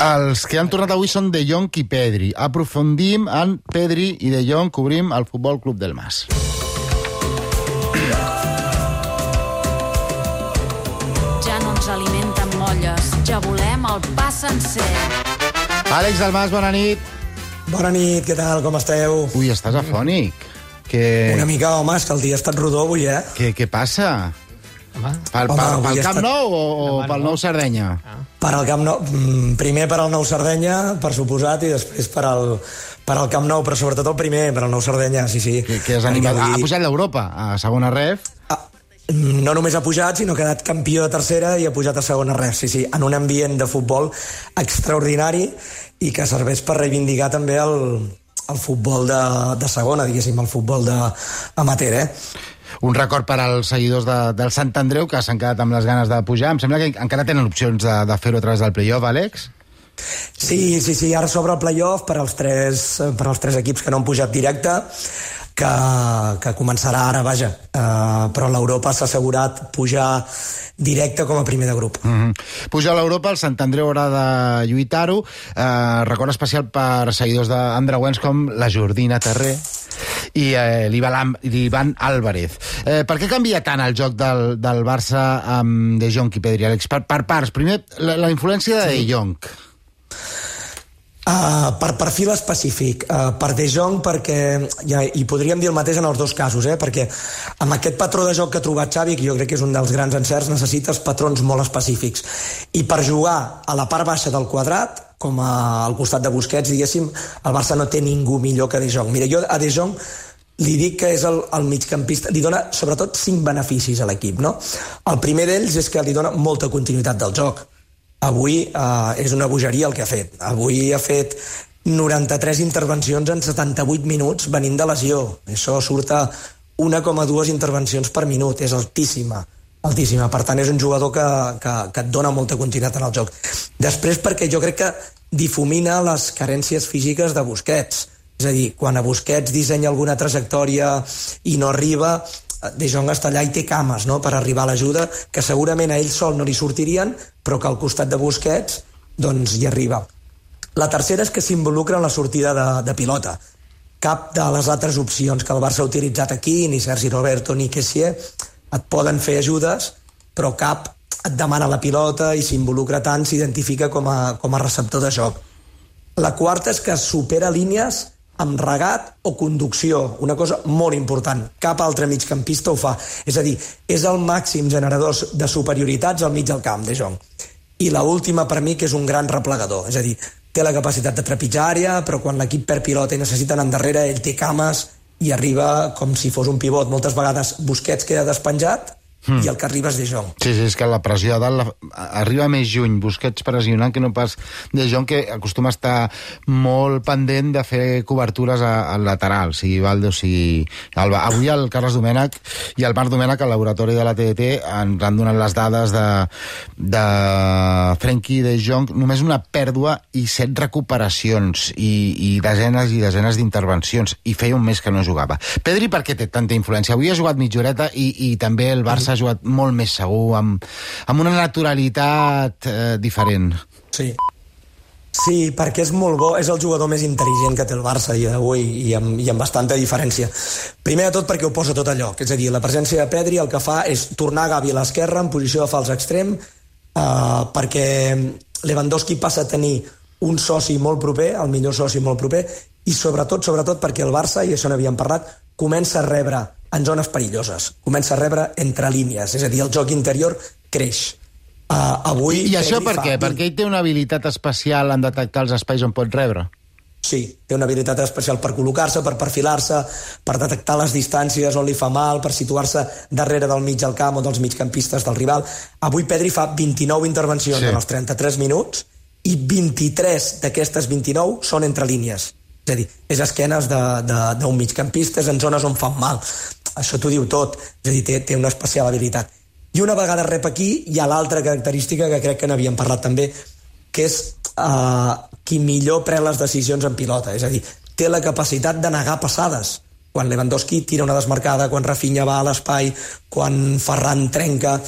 Els que han tornat avui són De Jong i Pedri. Aprofundim en Pedri i De Jong, cobrim el Futbol Club del Mas. Ja no ens alimenten molles, ja volem el pa sencer. Àlex del Mas, bona nit. Bona nit, què tal, com esteu? Ui, estàs afònic. Que, Una mica, home, és que el dia ha estat rodó avui, eh? que, què passa? Home, Pel, Home, pel, avui pel Camp estat- Nou o, o Home, pel no. Nou Sardenya? Per al Camp Nou, mm, primer per al Nou Sardenya, per suposat, i després per al, per al Camp Nou, però sobretot el primer, per al Nou Sardenya, sí, sí. Que, que has animat. avui- Ha pujat l'Europa a segona ref. Ah, no només ha pujat, sinó que ha quedat campió de tercera i ha pujat a segona res, sí, sí, en un ambient de futbol extraordinari i que serveix per reivindicar també el, el futbol de, de segona, diguéssim, el futbol de amateur, eh? Un record per als seguidors de, del Sant Andreu que s'han quedat amb les ganes de pujar. Em sembla que encara tenen opcions de, de fer-ho a través del playoff, Àlex. Sí, sí, sí, ara s'obre el playoff per als, tres, per als tres equips que no han pujat directe, que, que començarà ara, vaja. Uh, però l'Europa s'ha assegurat pujar directe com a primer de grup. Mm -hmm. Puja a l'Europa, el Sant Andreu haurà de lluitar-ho. Eh, record especial per seguidors d'Andreuens com la Jordina Terré i eh, l'Ivan Álvarez. Eh, per què canvia tant el joc del, del Barça amb De Jong i Pedri, Àlex? Per, per parts. Primer, la, la influència de De Jong. Uh, per perfil específic, uh, per De Jong perquè, ja, i podríem dir el mateix en els dos casos, eh? perquè amb aquest patró de joc que ha trobat Xavi, que jo crec que és un dels grans encerts, necessites patrons molt específics. I per jugar a la part baixa del quadrat, com a, al costat de Busquets, diguéssim, el Barça no té ningú millor que De Jong. Mira, jo a De Jong li dic que és el, el migcampista, li dona sobretot cinc beneficis a l'equip, no? El primer d'ells és que li dona molta continuïtat del joc. Avui eh, és una bogeria el que ha fet. Avui ha fet 93 intervencions en 78 minuts venint de lesió. Això surt a 1,2 intervencions per minut. És altíssima. Altíssima. Per tant, és un jugador que, que, que et dona molta continuïtat en el joc. Després, perquè jo crec que difumina les carències físiques de Busquets. És a dir, quan a Busquets dissenya alguna trajectòria i no arriba, de Jong està allà i té cames no? per arribar a l'ajuda, que segurament a ell sol no li sortirien, però que al costat de Busquets doncs, hi arriba. La tercera és que s'involucra en la sortida de, de pilota. Cap de les altres opcions que el Barça ha utilitzat aquí, ni Sergi Roberto ni Kessier, et poden fer ajudes, però cap et demana la pilota i s'involucra tant, s'identifica com, a, com a receptor de joc. La quarta és que supera línies amb regat o conducció, una cosa molt important. Cap altre migcampista ho fa. És a dir, és el màxim generador de superioritats al mig del camp, de Jong. I la última per mi, que és un gran replegador. És a dir, té la capacitat de trepitjar àrea, però quan l'equip perd pilota i necessiten endarrere, ell té cames i arriba com si fos un pivot. Moltes vegades Busquets queda despenjat mm. i el que arriba és De Jong. Sí, sí, és que la pressió de dalt la, arriba més juny, Busquets pressionant que no pas De Jong, que acostuma a estar molt pendent de fer cobertures a- al lateral, sigui Valde o sigui Alba. Avui el Carles Domènech i el Marc Domènech al laboratori de la TDT ens han donat les dades de, de Frenkie de Jong, només una pèrdua i set recuperacions i, i desenes i desenes d'intervencions i feia un mes que no jugava. Pedri per què té tanta influència? Avui ha jugat mitja horeta i, i també el Barça ha jugat molt més segur, amb, amb una naturalitat eh, diferent. Sí. Sí, perquè és molt bo, és el jugador més intel·ligent que té el Barça i avui i amb, i amb bastanta diferència. Primer de tot perquè ho posa tot a lloc, és a dir, la presència de Pedri el que fa és tornar Gavi a l'esquerra en posició de fals extrem eh, perquè Lewandowski passa a tenir un soci molt proper, el millor soci molt proper, i sobretot, sobretot perquè el Barça, i això n'havíem parlat, comença a rebre en zones perilloses, comença a rebre entre línies, és a dir, el joc interior creix. Uh, avui I això Pedri per fa què? 20 Perquè ell té una habilitat especial en detectar els espais on pot rebre. Sí, té una habilitat especial per col·locar-se, per perfilar-se, per detectar les distàncies on li fa mal, per situar-se darrere del mig del camp o dels migcampistes del rival. Avui Pedri fa 29 intervencions sí. en els 33 minuts i 23 d'aquestes 29 són entre línies. És a dir, és esquenes d'un migcampista, és en zones on fan mal. Això t'ho diu tot. És a dir, té, té una especial habilitat. I una vegada rep aquí, hi ha l'altra característica que crec que n'havíem parlat també, que és uh, qui millor pren les decisions en pilota. És a dir, té la capacitat de negar passades. Quan Lewandowski tira una desmarcada, quan Rafinha va a l'espai, quan Ferran trenca,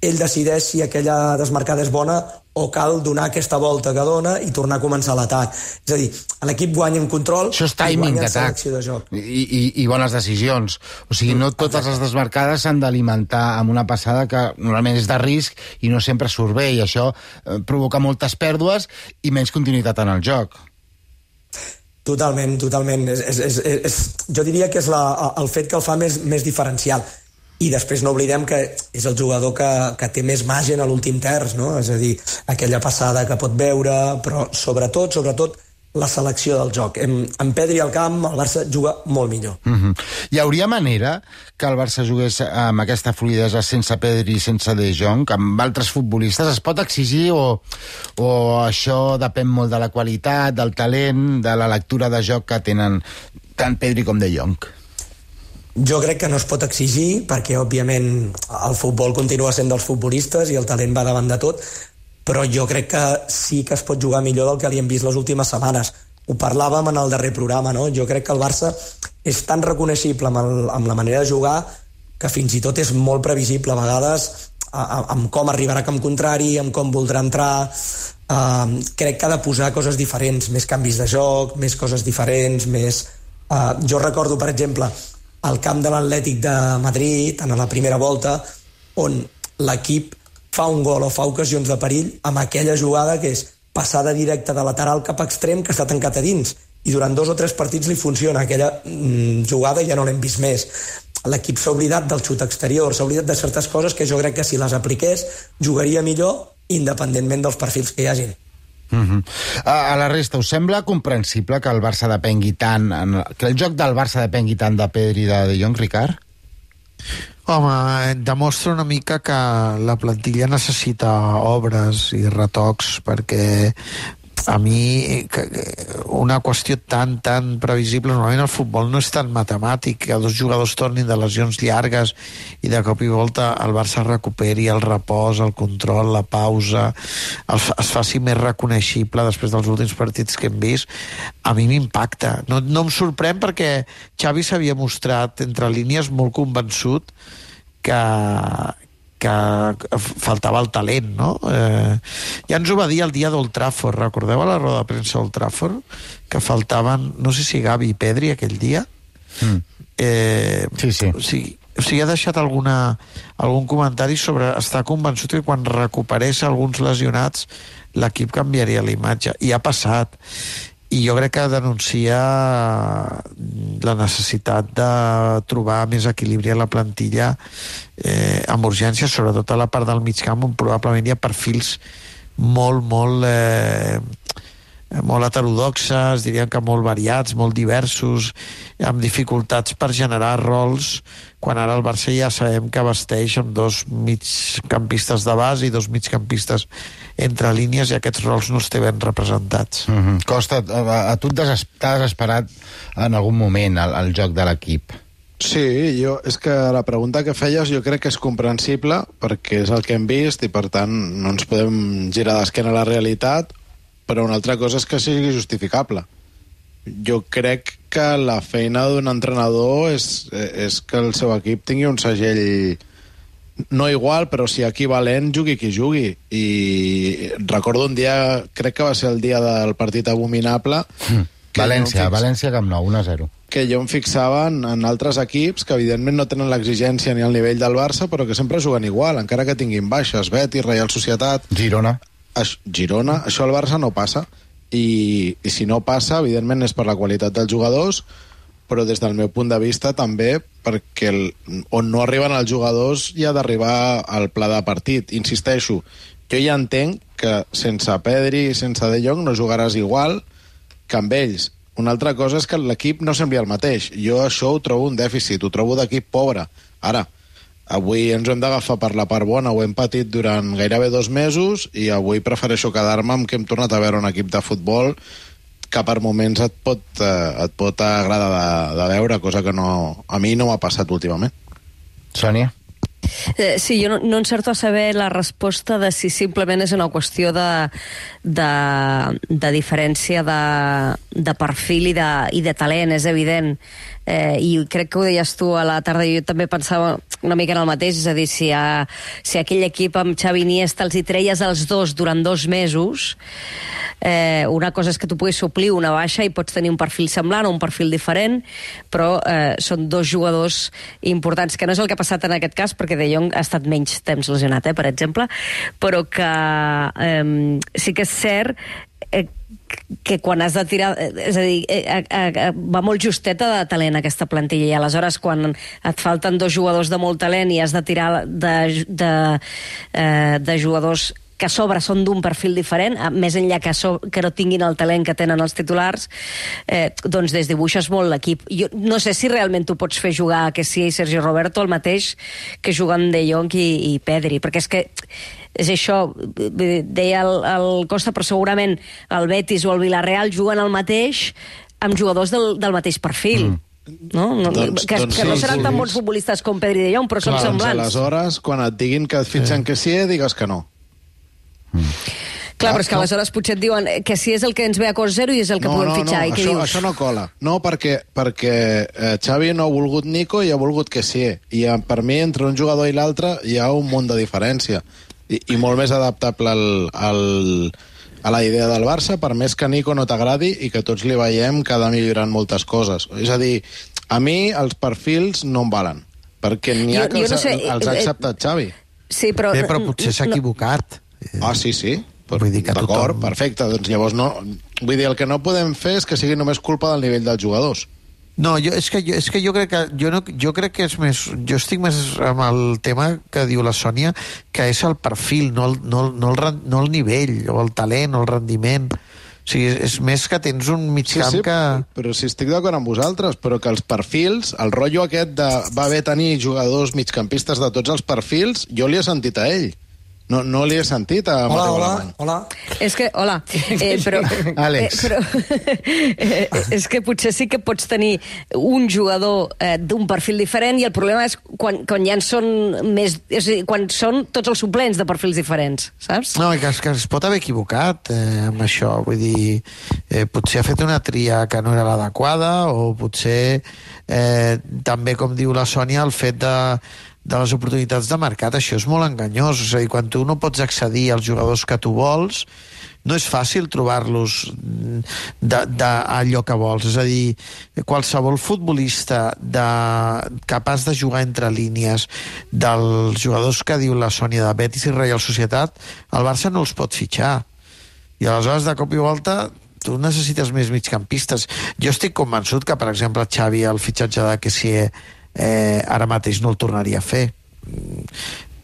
ell decideix si aquella desmarcada és bona o cal donar aquesta volta que dona i tornar a començar l'atac. És a dir, l'equip guanya en control Això és timing d'atac selecció de joc. I, i, i bones decisions. O sigui, no totes les desmarcades s'han d'alimentar amb una passada que normalment és de risc i no sempre surt bé, i això eh, provoca moltes pèrdues i menys continuïtat en el joc. Totalment, totalment. És, és, és, és, jo diria que és la, el fet que el fa més, més diferencial. I després no oblidem que és el jugador que, que té més màgia en l'últim terç, no? És a dir, aquella passada que pot veure, però sobretot, sobretot, la selecció del joc. En, en Pedri al camp, el Barça juga molt millor. Mm -hmm. Hi hauria manera que el Barça jugués amb aquesta fluidesa sense Pedri i sense De Jong, amb altres futbolistes? Es pot exigir o, o això depèn molt de la qualitat, del talent, de la lectura de joc que tenen tant Pedri com De Jong? Jo crec que no es pot exigir perquè, òbviament, el futbol continua sent dels futbolistes i el talent va davant de tot, però jo crec que sí que es pot jugar millor del que li hem vist les últimes setmanes. Ho parlàvem en el darrer programa, no? Jo crec que el Barça és tan reconeixible amb, el, amb la manera de jugar que fins i tot és molt previsible a vegades amb com arribarà a camp contrari, amb com voldrà entrar... Uh, crec que ha de posar coses diferents, més canvis de joc, més coses diferents, més... Uh, jo recordo, per exemple, al camp de l'Atlètic de Madrid, en la primera volta, on l'equip fa un gol o fa ocasions de perill amb aquella jugada que és passada directa de lateral cap extrem que està tancat a dins. I durant dos o tres partits li funciona aquella mm, jugada i ja no l'hem vist més. L'equip s'ha oblidat del xut exterior s'ha oblidat de certes coses que jo crec que si les apliqués jugaria millor independentment dels perfils que hi hagin Uh -huh. a, la resta, us sembla comprensible que el Barça depengui tant, en, que el joc del Barça depengui tant de Pedri i de De Jong, Ricard? Home, demostra una mica que la plantilla necessita obres i retocs perquè a mi una qüestió tan, tan previsible normalment el futbol no és tan matemàtic que dos jugadors tornin de lesions llargues i de cop i volta el Barça recuperi el repòs, el control, la pausa el, es faci més reconeixible després dels últims partits que hem vist a mi m'impacta. No, no em sorprèn perquè Xavi s'havia mostrat entre línies molt convençut que, que faltava el talent, no? Eh, ja ens ho va dir el dia d'Old Trafford, recordeu a la roda de premsa d'Old Trafford? Que faltaven, no sé si Gavi i Pedri aquell dia. Mm. Eh, sí, sí. O sigui, o sigui, ha deixat alguna, algun comentari sobre estar convençut que quan recuperés alguns lesionats l'equip canviaria la imatge. I ha passat i jo crec que denuncia la necessitat de trobar més equilibri a la plantilla eh, amb urgència, sobretot a la part del mig camp on probablement hi ha perfils molt, molt eh, molt heterodoxes, diríem que molt variats, molt diversos, amb dificultats per generar rols, quan ara el Barça ja sabem que vesteix amb dos migcampistes de base i dos migcampistes entre línies i aquests rols no els té ben representats. Mm -hmm. Costa, a, a tu t'has desesperat en algun moment el, el joc de l'equip. Sí, jo, és que la pregunta que feies jo crec que és comprensible perquè és el que hem vist i per tant no ens podem girar d'esquena a la realitat però una altra cosa és que sigui justificable. Jo crec que la feina d'un entrenador és, és que el seu equip tingui un segell no igual, però si equivalent, jugui qui jugui. I recordo un dia, crec que va ser el dia del partit abominable... Mm. València, fix... València Camp Nou, 1-0. Que jo em fixava en, en altres equips que evidentment no tenen l'exigència ni al nivell del Barça, però que sempre juguen igual, encara que tinguin baixes. Betis, Real Societat... Girona. Aix, Girona, això al Barça no passa. I, i si no passa, evidentment és per la qualitat dels jugadors però des del meu punt de vista també perquè el, on no arriben els jugadors hi ha d'arribar al pla de partit. Insisteixo, jo ja entenc que sense Pedri i sense De Jong no jugaràs igual que amb ells. Una altra cosa és que l'equip no sembli el mateix. Jo això ho trobo un dèficit, ho trobo d'equip pobre. Ara, Avui ens hem d'agafar per la part bona, ho hem patit durant gairebé dos mesos i avui prefereixo quedar-me amb que hem tornat a veure un equip de futbol que per moments et pot, eh, et pot agradar de, de veure, cosa que no, a mi no m'ha passat últimament. Sònia? Eh, sí, jo no, no encerto a saber la resposta de si simplement és una qüestió de, de, de diferència de, de perfil i de, i de talent, és evident. Eh, I crec que ho deies tu a la tarda, jo també pensava una mica en el mateix, és a dir, si, a, si aquell equip amb Xavi Iniesta els hi treies els dos durant dos mesos, eh, una cosa és que tu puguis suplir una baixa i pots tenir un perfil semblant o un perfil diferent, però eh, són dos jugadors importants, que no és el que ha passat en aquest cas, perquè De Jong ha estat menys temps lesionat, eh, per exemple, però que eh, sí que és cert eh, que quan has de tirar... eh, És a dir, eh, eh, eh, va molt justeta de talent aquesta plantilla i aleshores quan et falten dos jugadors de molt talent i has de tirar de, de, eh, de jugadors que a sobre són d'un perfil diferent, a- més enllà que, so, que no tinguin el talent que tenen els titulars, eh, doncs desdibuixes molt l'equip. Jo no sé si realment tu pots fer jugar a Kessie i Sergio Roberto el mateix que juguen De Jong i, i Pedri, perquè és que és això, deia el, el Costa, però segurament el Betis o el Villarreal juguen el mateix amb jugadors del, del mateix perfil. Mm. No? no Doncs- que, doncs que no sí, seran sí. tan bons futbolistes com Pedri i De Jong, però són Doncs semblants. aleshores, quan et diguin que et fitxen que sí, digues que no. Clar, però és que aleshores potser et diuen que si és el que ens ve a cost zero i és el que no, podem no, fitxar. no, I què això, dius? això no cola. No, perquè, perquè eh, Xavi no ha volgut Nico i ha volgut que sí. I eh, per mi, entre un jugador i l'altre, hi ha un munt de diferència. I, i molt més adaptable al, al, a la idea del Barça, per més que Nico no t'agradi i que tots li veiem que ha de millorar moltes coses. És a dir, a mi els perfils no em valen, perquè n'hi ha Jo- que jo no els, sé, els ha eh, acceptat Xavi. Sí, però... Bé, però potser s'ha no- equivocat. Ah, sí, sí. Però, Vull dir que D'acord, tothom- perfecte. Doncs llavors no... Vull dir, el que no podem fer és que sigui només culpa del nivell dels jugadors. No, jo, és, que jo, és que jo crec que jo, no, jo crec que és més jo estic més amb el tema que diu la Sònia que és el perfil no el, no, no, el, no el nivell o el talent o el rendiment o sigui, és, és més que tens un mig Sí, camp sí, que... però si estic d'acord amb vosaltres, però que els perfils, el rotllo aquest de va bé tenir jugadors migcampistes de tots els perfils, jo li he sentit a ell. No, no li he sentit a Hola, Mateu hola, Alemany. hola. És que, hola, eh, però, Àlex. Eh, però eh, és que potser sí que pots tenir un jugador eh, d'un perfil diferent i el problema és quan, quan ja en són més... És a dir, quan són tots els suplents de perfils diferents, saps? No, que, es- que es pot haver equivocat eh, amb això, vull dir, eh, potser ha fet una tria que no era l'adequada o potser eh, també, com diu la Sònia, el fet de, de les oportunitats de mercat, això és molt enganyós, és a dir, quan tu no pots accedir als jugadors que tu vols, no és fàcil trobar-los mm, de, de allò que vols. És a dir, qualsevol futbolista de, capaç de jugar entre línies dels jugadors que diu la Sònia de Betis i Real Societat, el Barça no els pot fitxar. I aleshores, de cop i volta, tu necessites més migcampistes. Jo estic convençut que, per exemple, Xavi, el fitxatge de Kessier, eh, ara mateix no el tornaria a fer.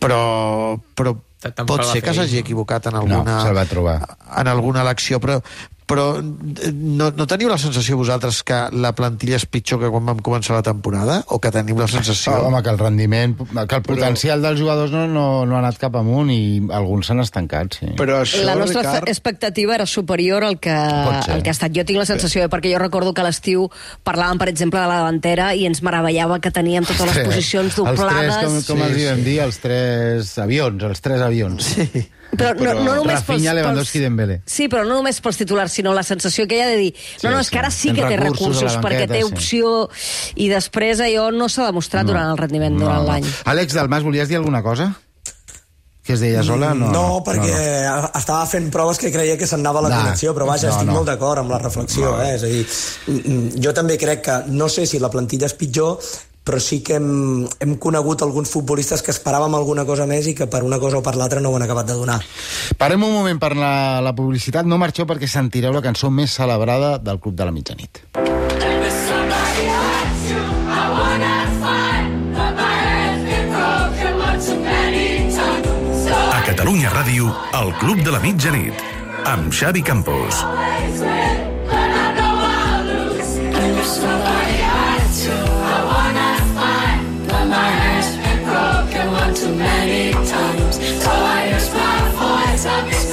Però, però Tampoc pot ser que s'hagi no? equivocat en No, alguna, se'l va trobar. en alguna elecció, però, però eh, no, no teniu la sensació vosaltres que la plantilla és pitjor que quan vam començar la temporada? O que tenim la sensació... Ah, home, que el rendiment, que el potencial dels jugadors no, no, no ha anat cap amunt i alguns s'han estancat, sí. Però això, la nostra Ricard... expectativa era superior al que, al que ha estat. Jo tinc la sensació, eh, perquè jo recordo que a l'estiu parlàvem, per exemple, de la davantera i ens meravellava que teníem totes les posicions doblades. Els tres, com, com Sí, els sí. dir, els tres avions, els tres avions. Sí. Però, no, Però no només Rafinha, Lewandowski i Dembélé. Sí, però no només pels titulars, sinó la sensació que hi ha de dir no, no, és que ara sí que té recursos recursos, perquè té banqueta, sí. opció i després allò no s'ha demostrat durant el rendiment durant l'any. Àlex Dalmas, volies dir alguna cosa? Que es deia sola? No, No, perquè no. estava fent proves que creia que s'anava la No, connexió, però vaja, no, estic no. molt d'acord amb la reflexió. Eh? És a dir, mm, mm, jo també crec que, no sé si la plantilla és pitjor, però sí que hem, hem conegut alguns futbolistes que esperàvem alguna cosa més i que per una cosa o per l'altra no ho han acabat de donar. Parem un moment per la, la publicitat. No marxeu perquè sentireu la cançó més celebrada del Club de la Mitjanit. A Catalunya Ràdio, el Club de la Mitjanit, amb Xavi Campos. eyes on me.